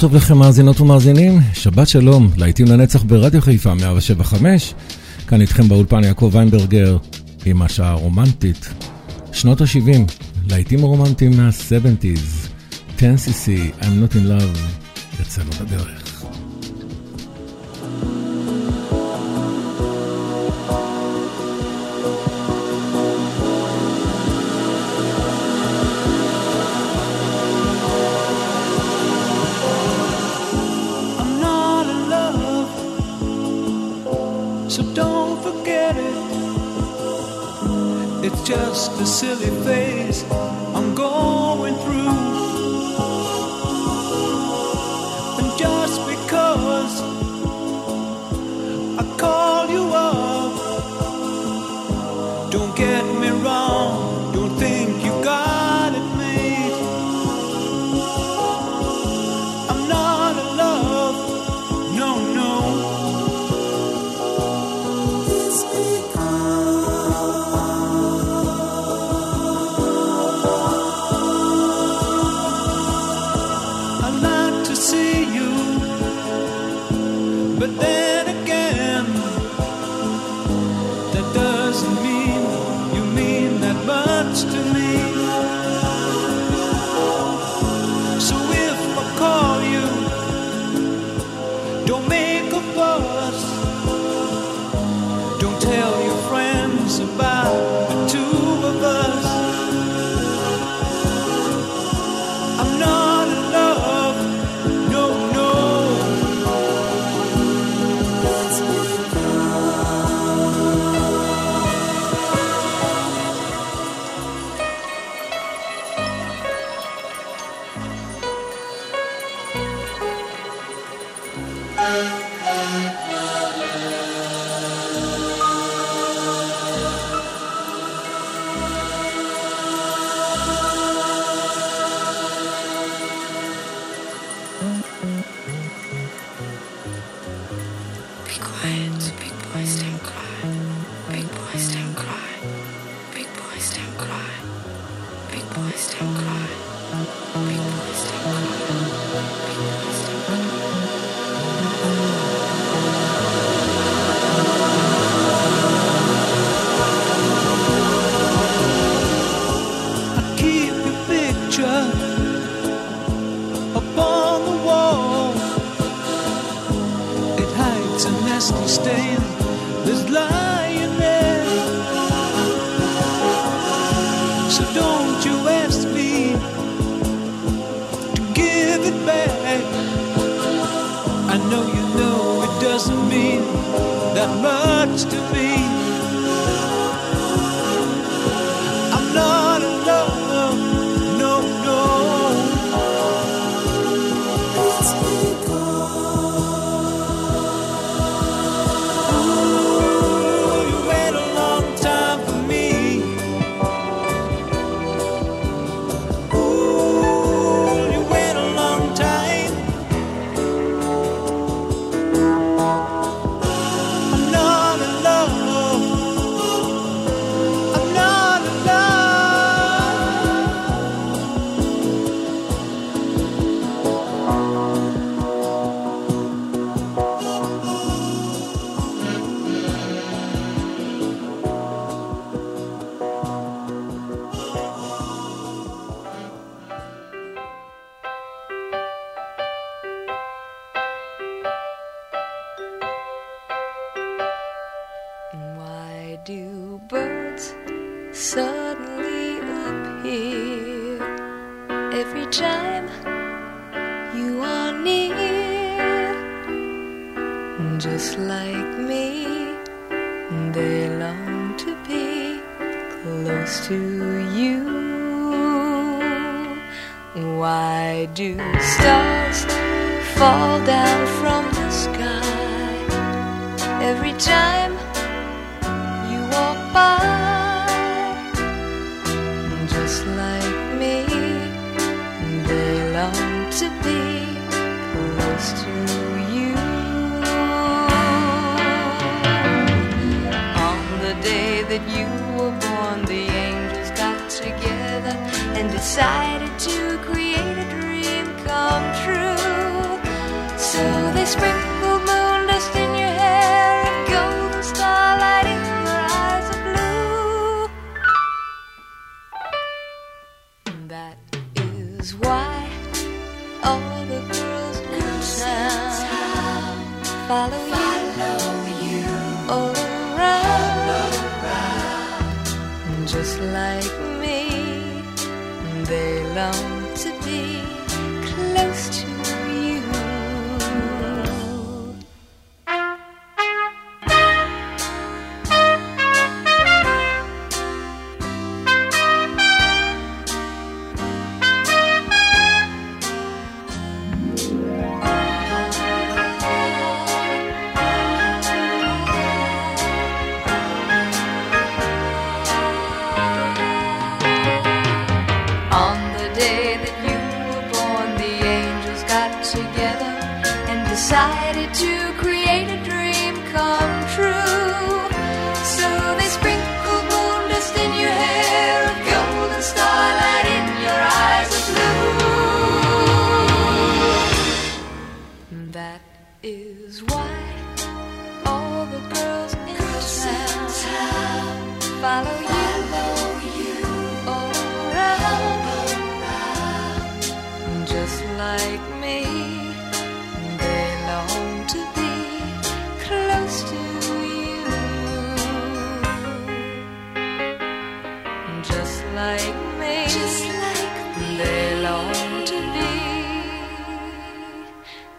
טוב לכם מאזינות ומאזינים, שבת שלום, להיטים לנצח ברדיו חיפה 175. כאן איתכם באולפן יעקב ויינברגר עם השעה הרומנטית. שנות ה-70, להיטים הרומנטיים מה-70's, 10cc, I'm not in love, יצאנו בדרך. just a silly phase I'm going through.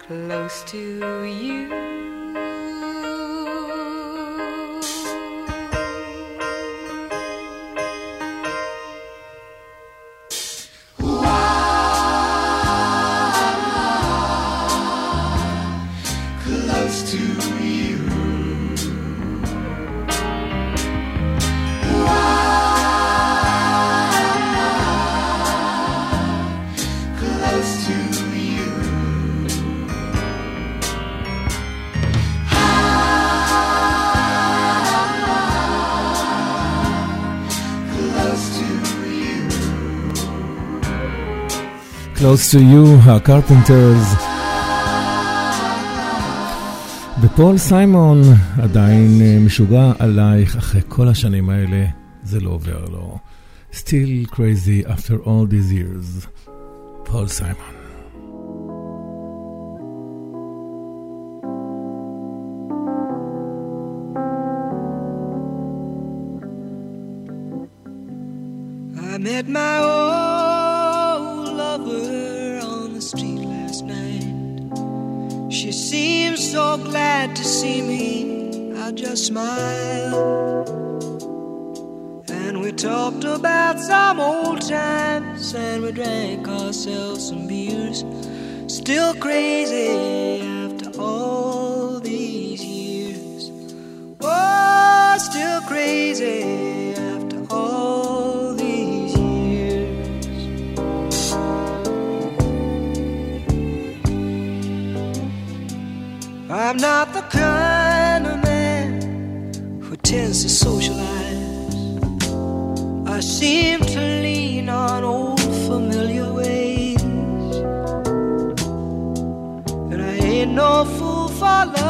close to you. Close to You, הקרפנטרס. ופול סיימון עדיין אה, משוגע עלייך אחרי כל השנים האלה, זה לא עובר לו. Still crazy after all these years. פול סיימון. Some beers. Still crazy after all these years. Oh, still crazy after all these years. I'm not the kind of man who tends to socialize. I seem to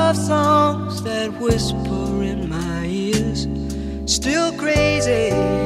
love songs that whisper in my ears. Still crazy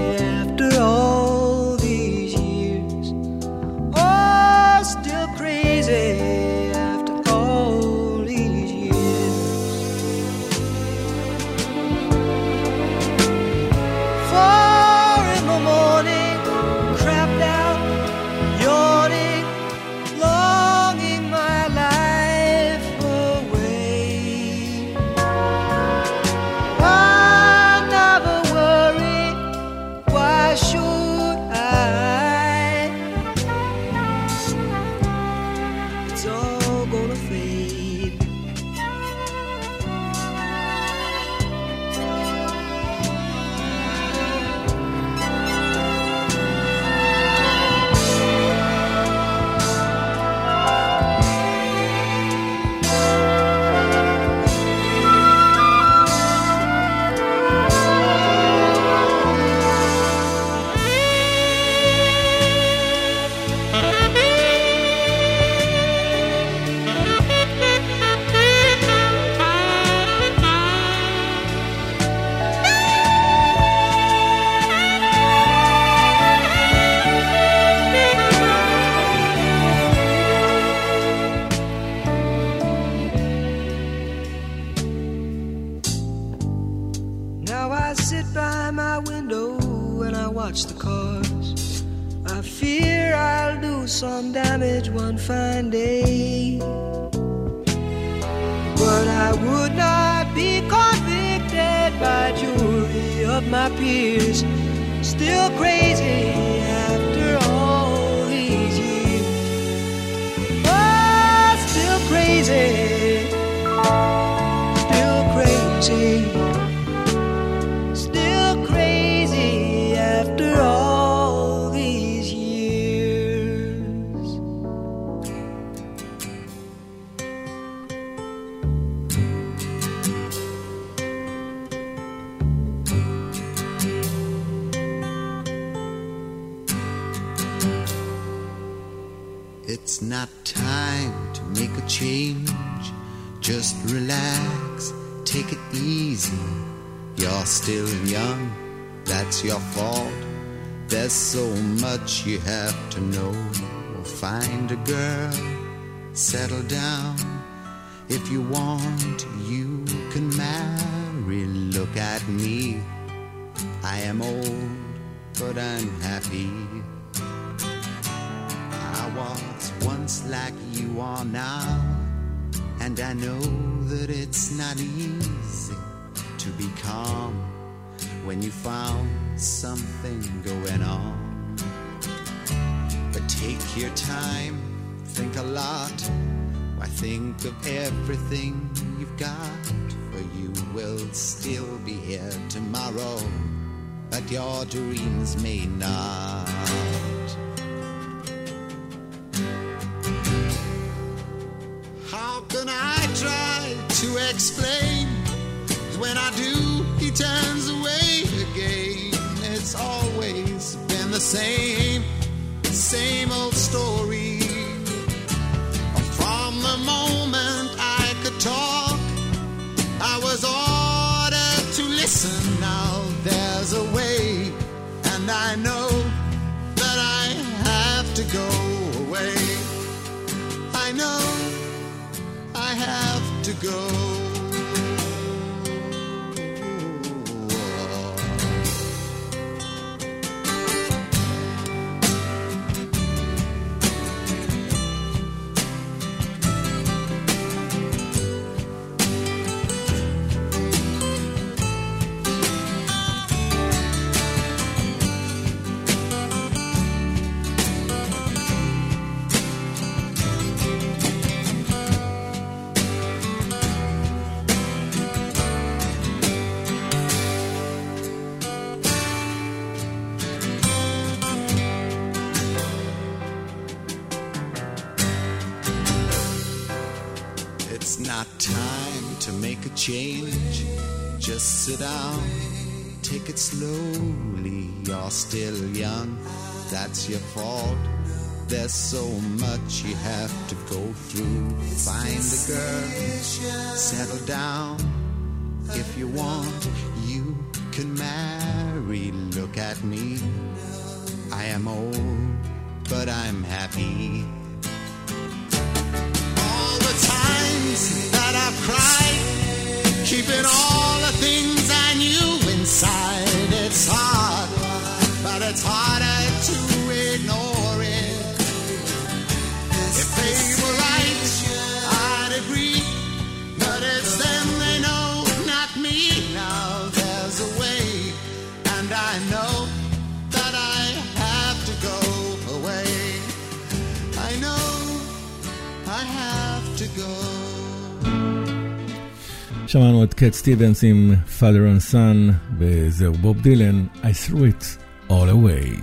settle down. If you want, you can marry. Look at me. I am old, but I'm happy. I was once like you are now, and I know that it's not easy to be calm when you found something going on. But take your time, think a lot. Why think of everything you've got? For you will still be here tomorrow, but your dreams may not. How can I try to explain? when I do, he turns away again. It's always been the same, same old story. go. Have to make a change. Just sit down, take it slowly. You're still young, that's your fault. There's so much you have to go through. Find a girl, settle down. If you want, you can marry. Look at me, I am old, but I'm happy. Times that I've cried keeping all the things I knew inside. It's hard, but it's harder שמענו את קט סטיבנס עם Father and Son, וזהו בוב דילן, I threw it all away.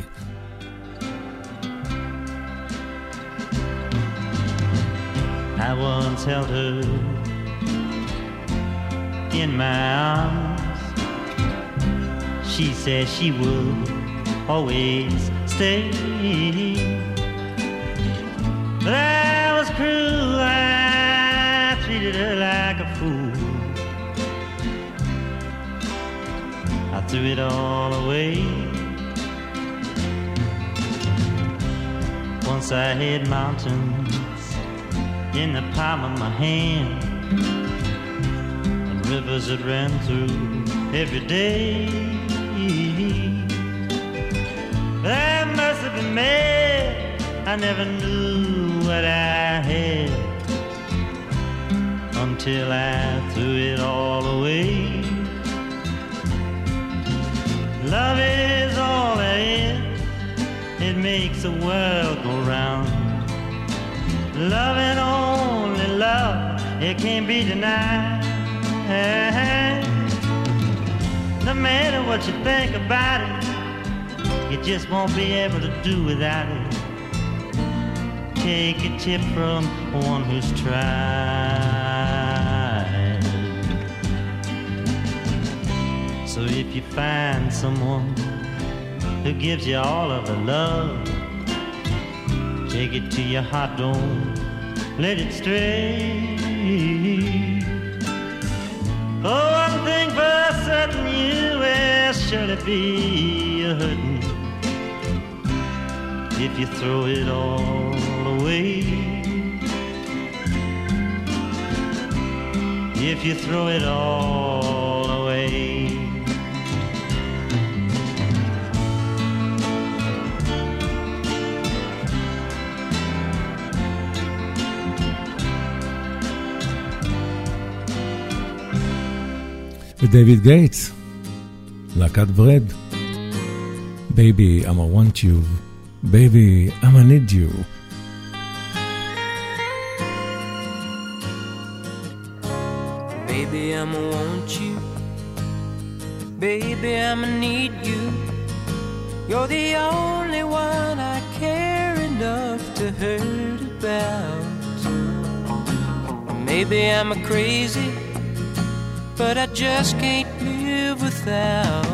I once held her in my arms. She said she would always stay. But I was cruel, I treated her like a fool. Threw it all away. Once I had mountains in the palm of my hand, and rivers that ran through every day. I must have been mad, I never knew what I had until I threw it all away. Love is all there is. It makes the world go round. Love and only love, it can't be denied. No matter what you think about it, you just won't be able to do without it. Take a tip from one who's tried. So if you find someone who gives you all of the love, take it to your heart, don't let it stray. Oh, one thing for certain, you will surely be a hurting if you throw it all away. If you throw it all ודייוויד גייטס, להקת ברד. Baby, I'ma want you. Baby, I'ma need you. Baby, I'ma want you. Baby, I'ma need you. You're the only one I care enough to hurt about. Maybe I'm a crazy But I just can't live without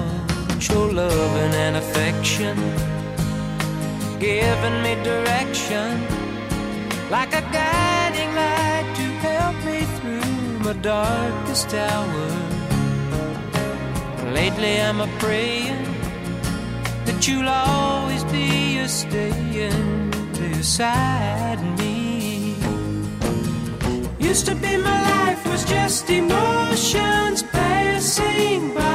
your loving and affection, giving me direction like a guiding light to help me through my darkest hour. Lately, I'm a praying that you'll always be a staying beside me. Used to be my life was just emotions passing by.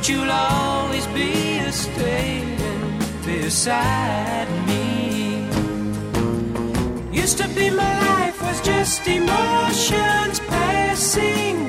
But you'll always be a standing beside me. Used to be my life was just emotions passing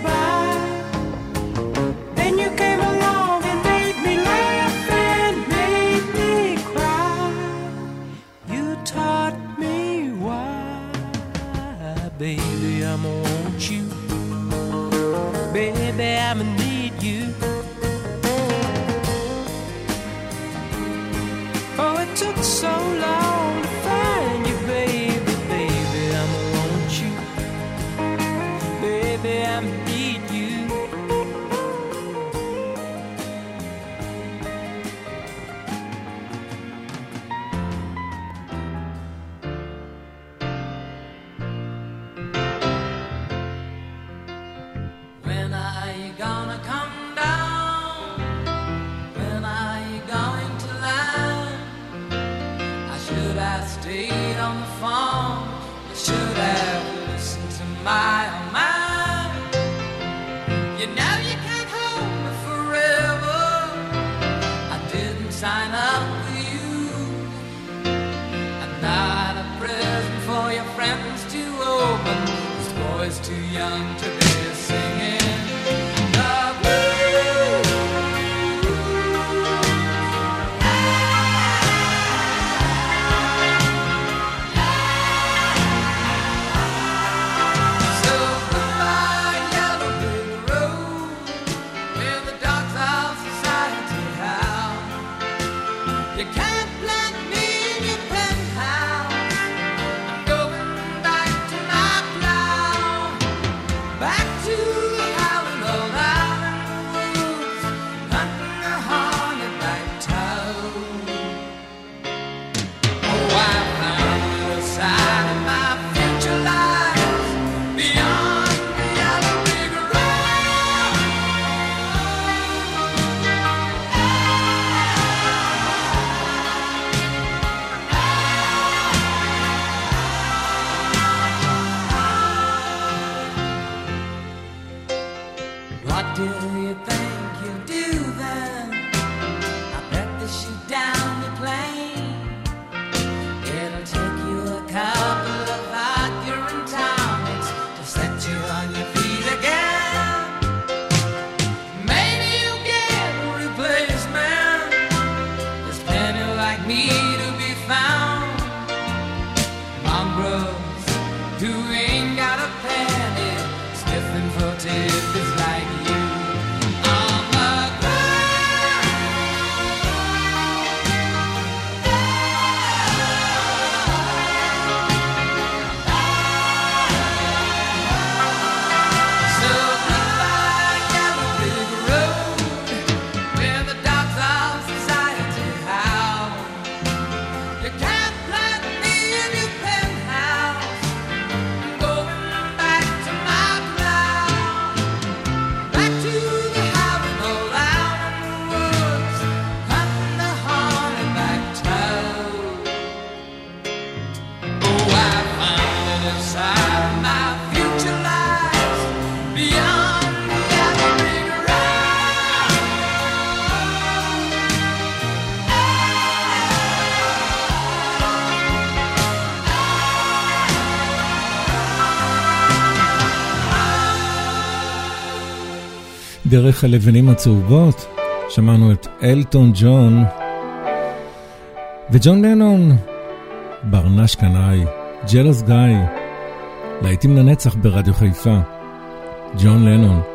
דרך הלבנים הצהובות, שמענו את אלטון ג'ון וג'ון לנון, ברנש קנאי, ג'לוס גיא, להיטים לנצח ברדיו חיפה, ג'ון לנון.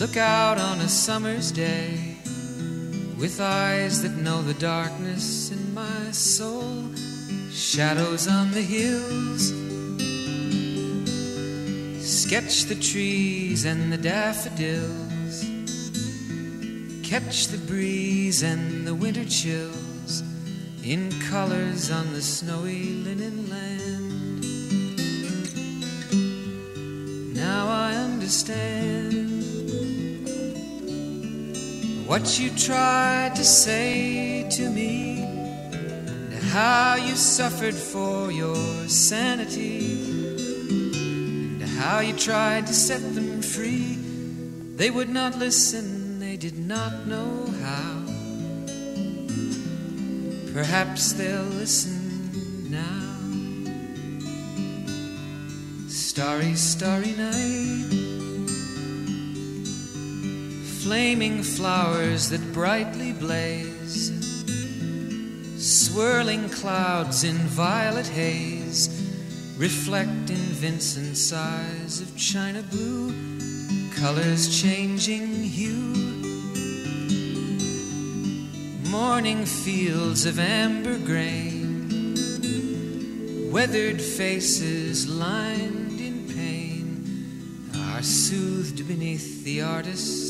Look out on a summer's day with eyes that know the darkness in my soul. Shadows on the hills. Sketch the trees and the daffodils. Catch the breeze and the winter chills in colors on the snowy linen land. Now I understand. What you tried to say to me, and how you suffered for your sanity, and how you tried to set them free. They would not listen, they did not know how. Perhaps they'll listen now. Starry, starry night. Flaming flowers that brightly blaze. Swirling clouds in violet haze reflect in Vincent's eyes of china blue, colors changing hue. Morning fields of amber grain, weathered faces lined in pain are soothed beneath the artist's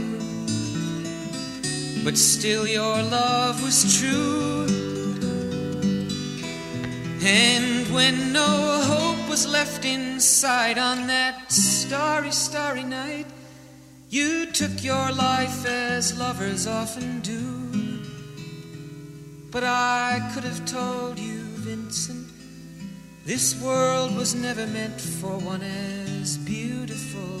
But still, your love was true. And when no hope was left inside on that starry, starry night, you took your life as lovers often do. But I could have told you, Vincent, this world was never meant for one as beautiful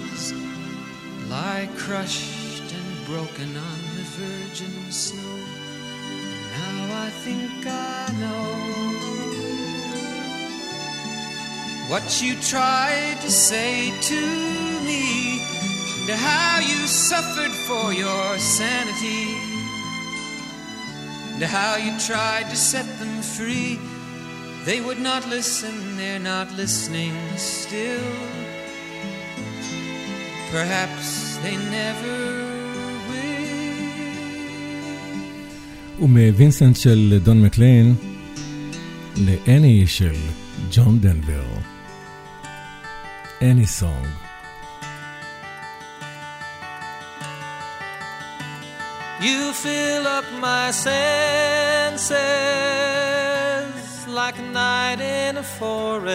lie crushed and broken on the virgin snow. Now I think I know what you tried to say to me, and how you suffered for your sanity, and how you tried to set them free. They would not listen, they're not listening still. Perhaps they never ומווינסנט של דון מקליין לאני של ג'ון דנבר. any song. You fill up my senses like a night in a forest,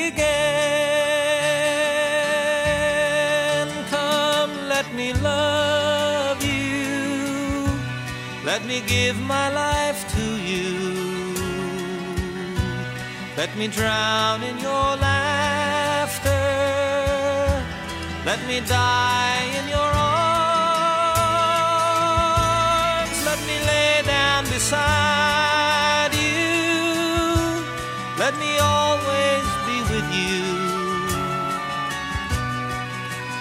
Let me give my life to you. Let me drown in your laughter. Let me die in your arms. Let me lay down beside you. Let me always be with you.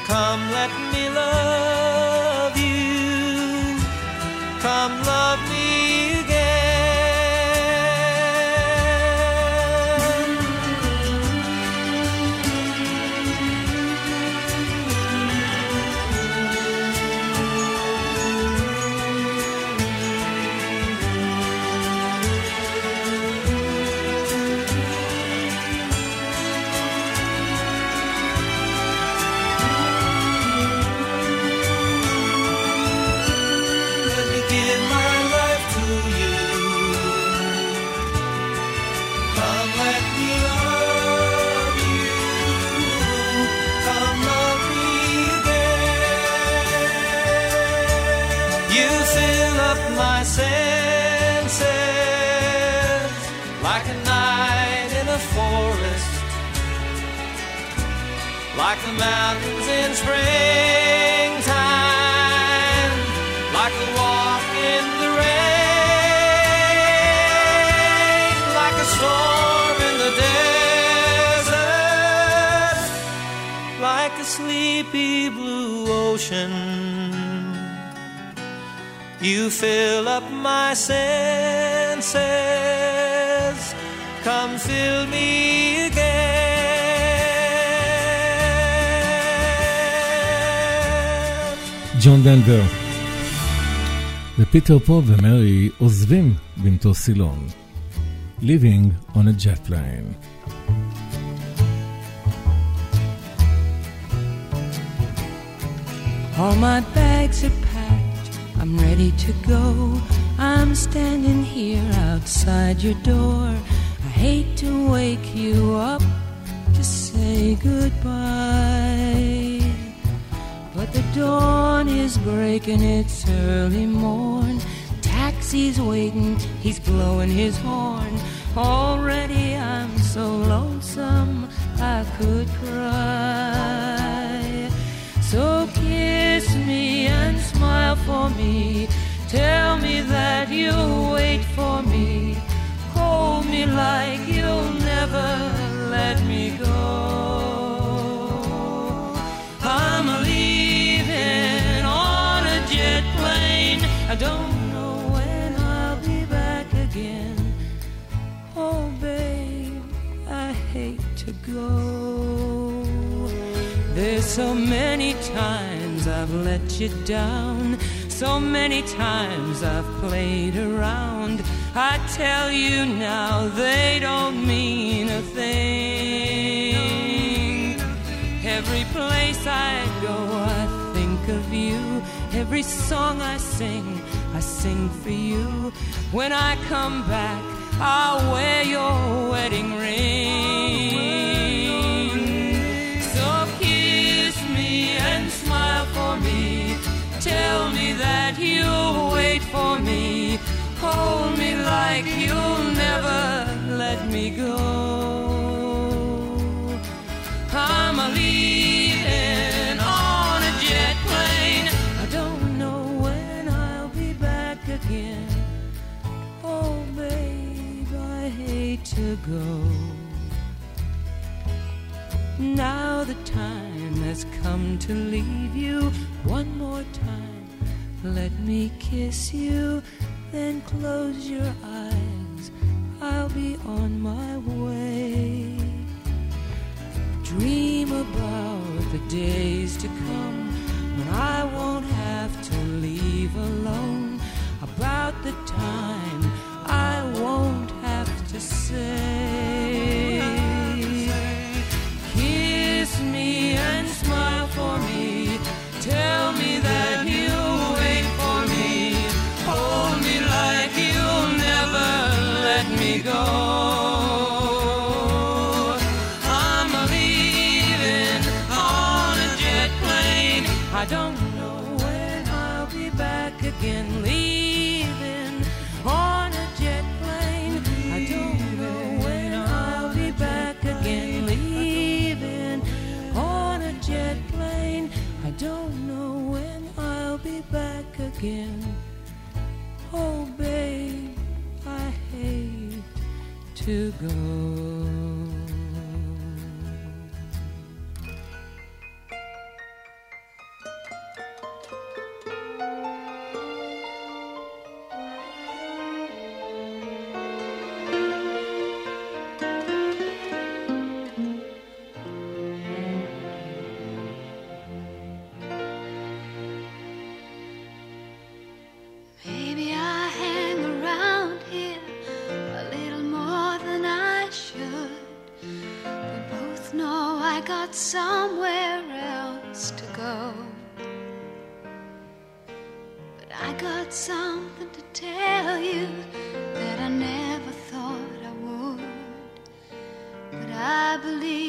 Come, let me ופיטר פה ומרי עוזבים במטוס סילון. Living on a jet plane. All my bags are packed, I'm ready to go. I'm standing here outside your door. I hate to wake you up to say goodbye. Dawn is breaking, it's early morn. Taxi's waiting, he's blowing his horn. Already I'm so lonesome I could cry. So kiss me and smile for me. Tell me that you'll wait for me. Hold me like you'll never let me go. Don't know when I'll be back again. Oh, babe, I hate to go. There's so many times I've let you down. So many times I've played around. I tell you now, they don't mean a thing. Every place I go, I think of you. Every song I sing, I sing for you. When I come back, I'll wear your wedding ring. So kiss me and smile for me. Tell me that you'll wait for me. Hold me like you'll never let me go. I'm a leaving to go. Now the time has come to leave you one more time. Let me kiss you, then close your eyes. I'll be on my way. Dream about the days to come when I won't have to leave alone. About the time I won't to say. Kiss me and smile for me. Tell me again. Oh, babe, I hate to go. I got something to tell you that I never thought I would. But I believe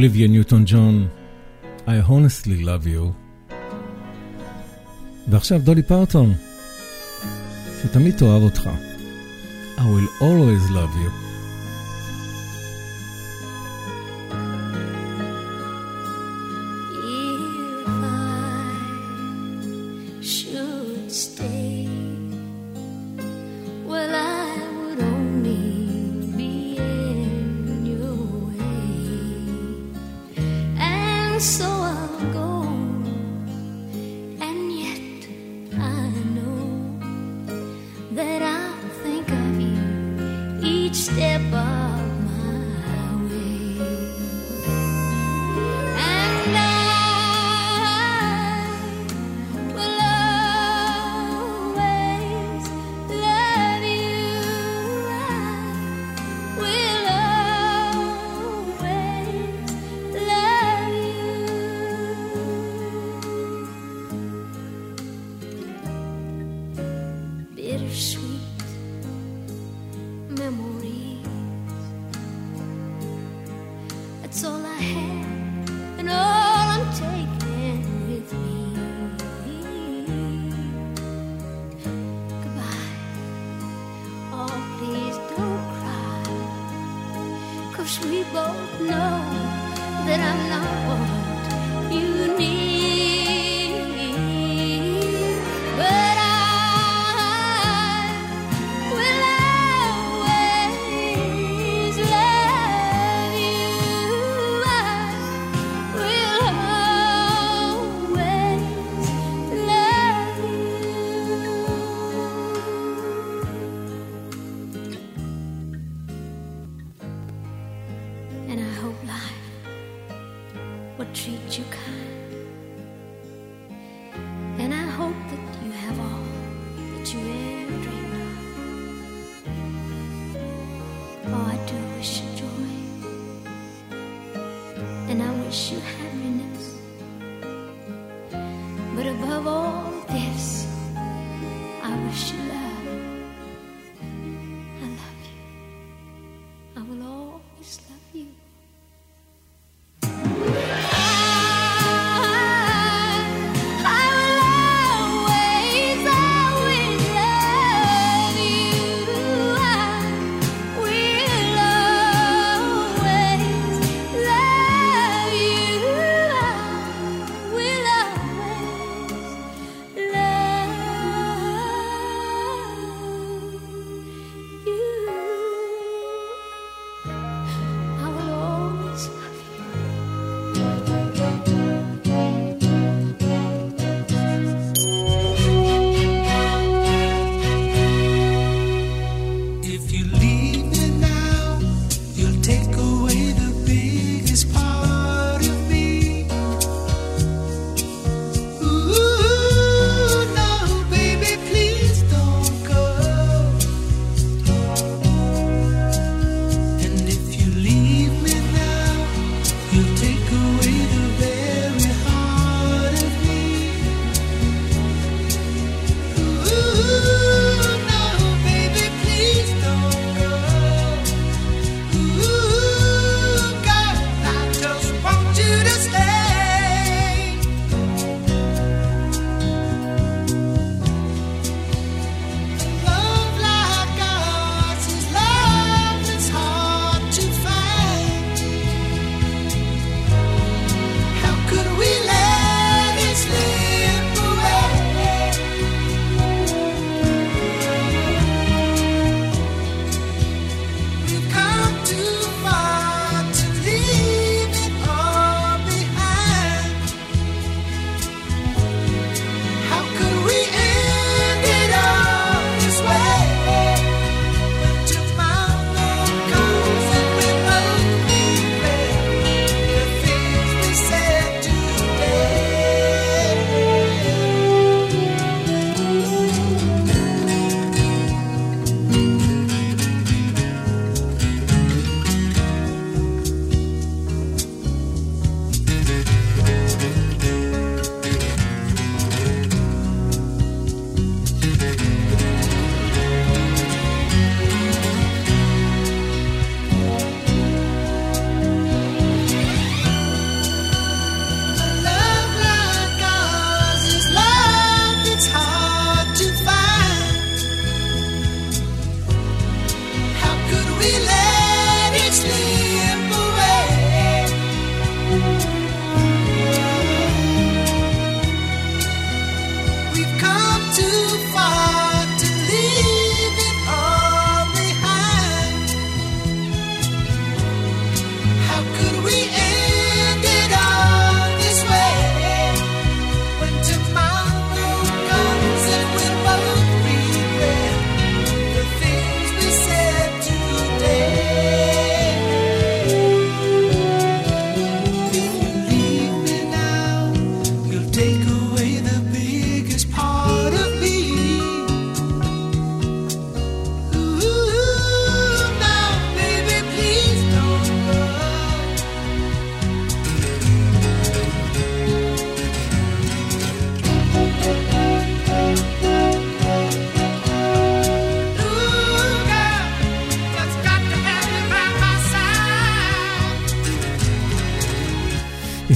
אוליביה ניוטון ג'ון, I honestly love you. ועכשיו דולי פרטון, שתמיד תאהב אותך. I will always love you. so 是海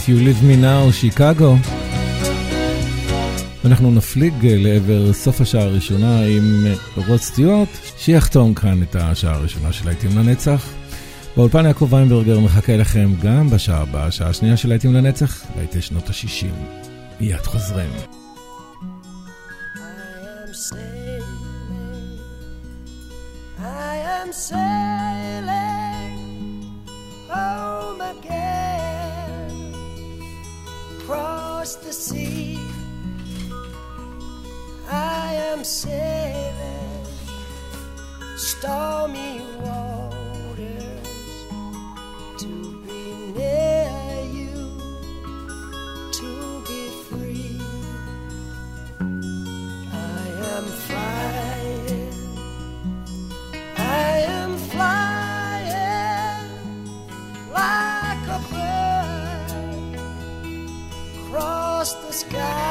If You Leave Me Now, שיקגו. אנחנו נפליג לעבר סוף השעה הראשונה עם רוד סטיוארט, שיחתום כאן את השעה הראשונה של להיטים לנצח. באולפן יעקב ויינברגר מחכה לכם גם בשעה הבאה, השעה השנייה של להיטים לנצח, להיטי שנות ה-60. מיד חוזרים. across across the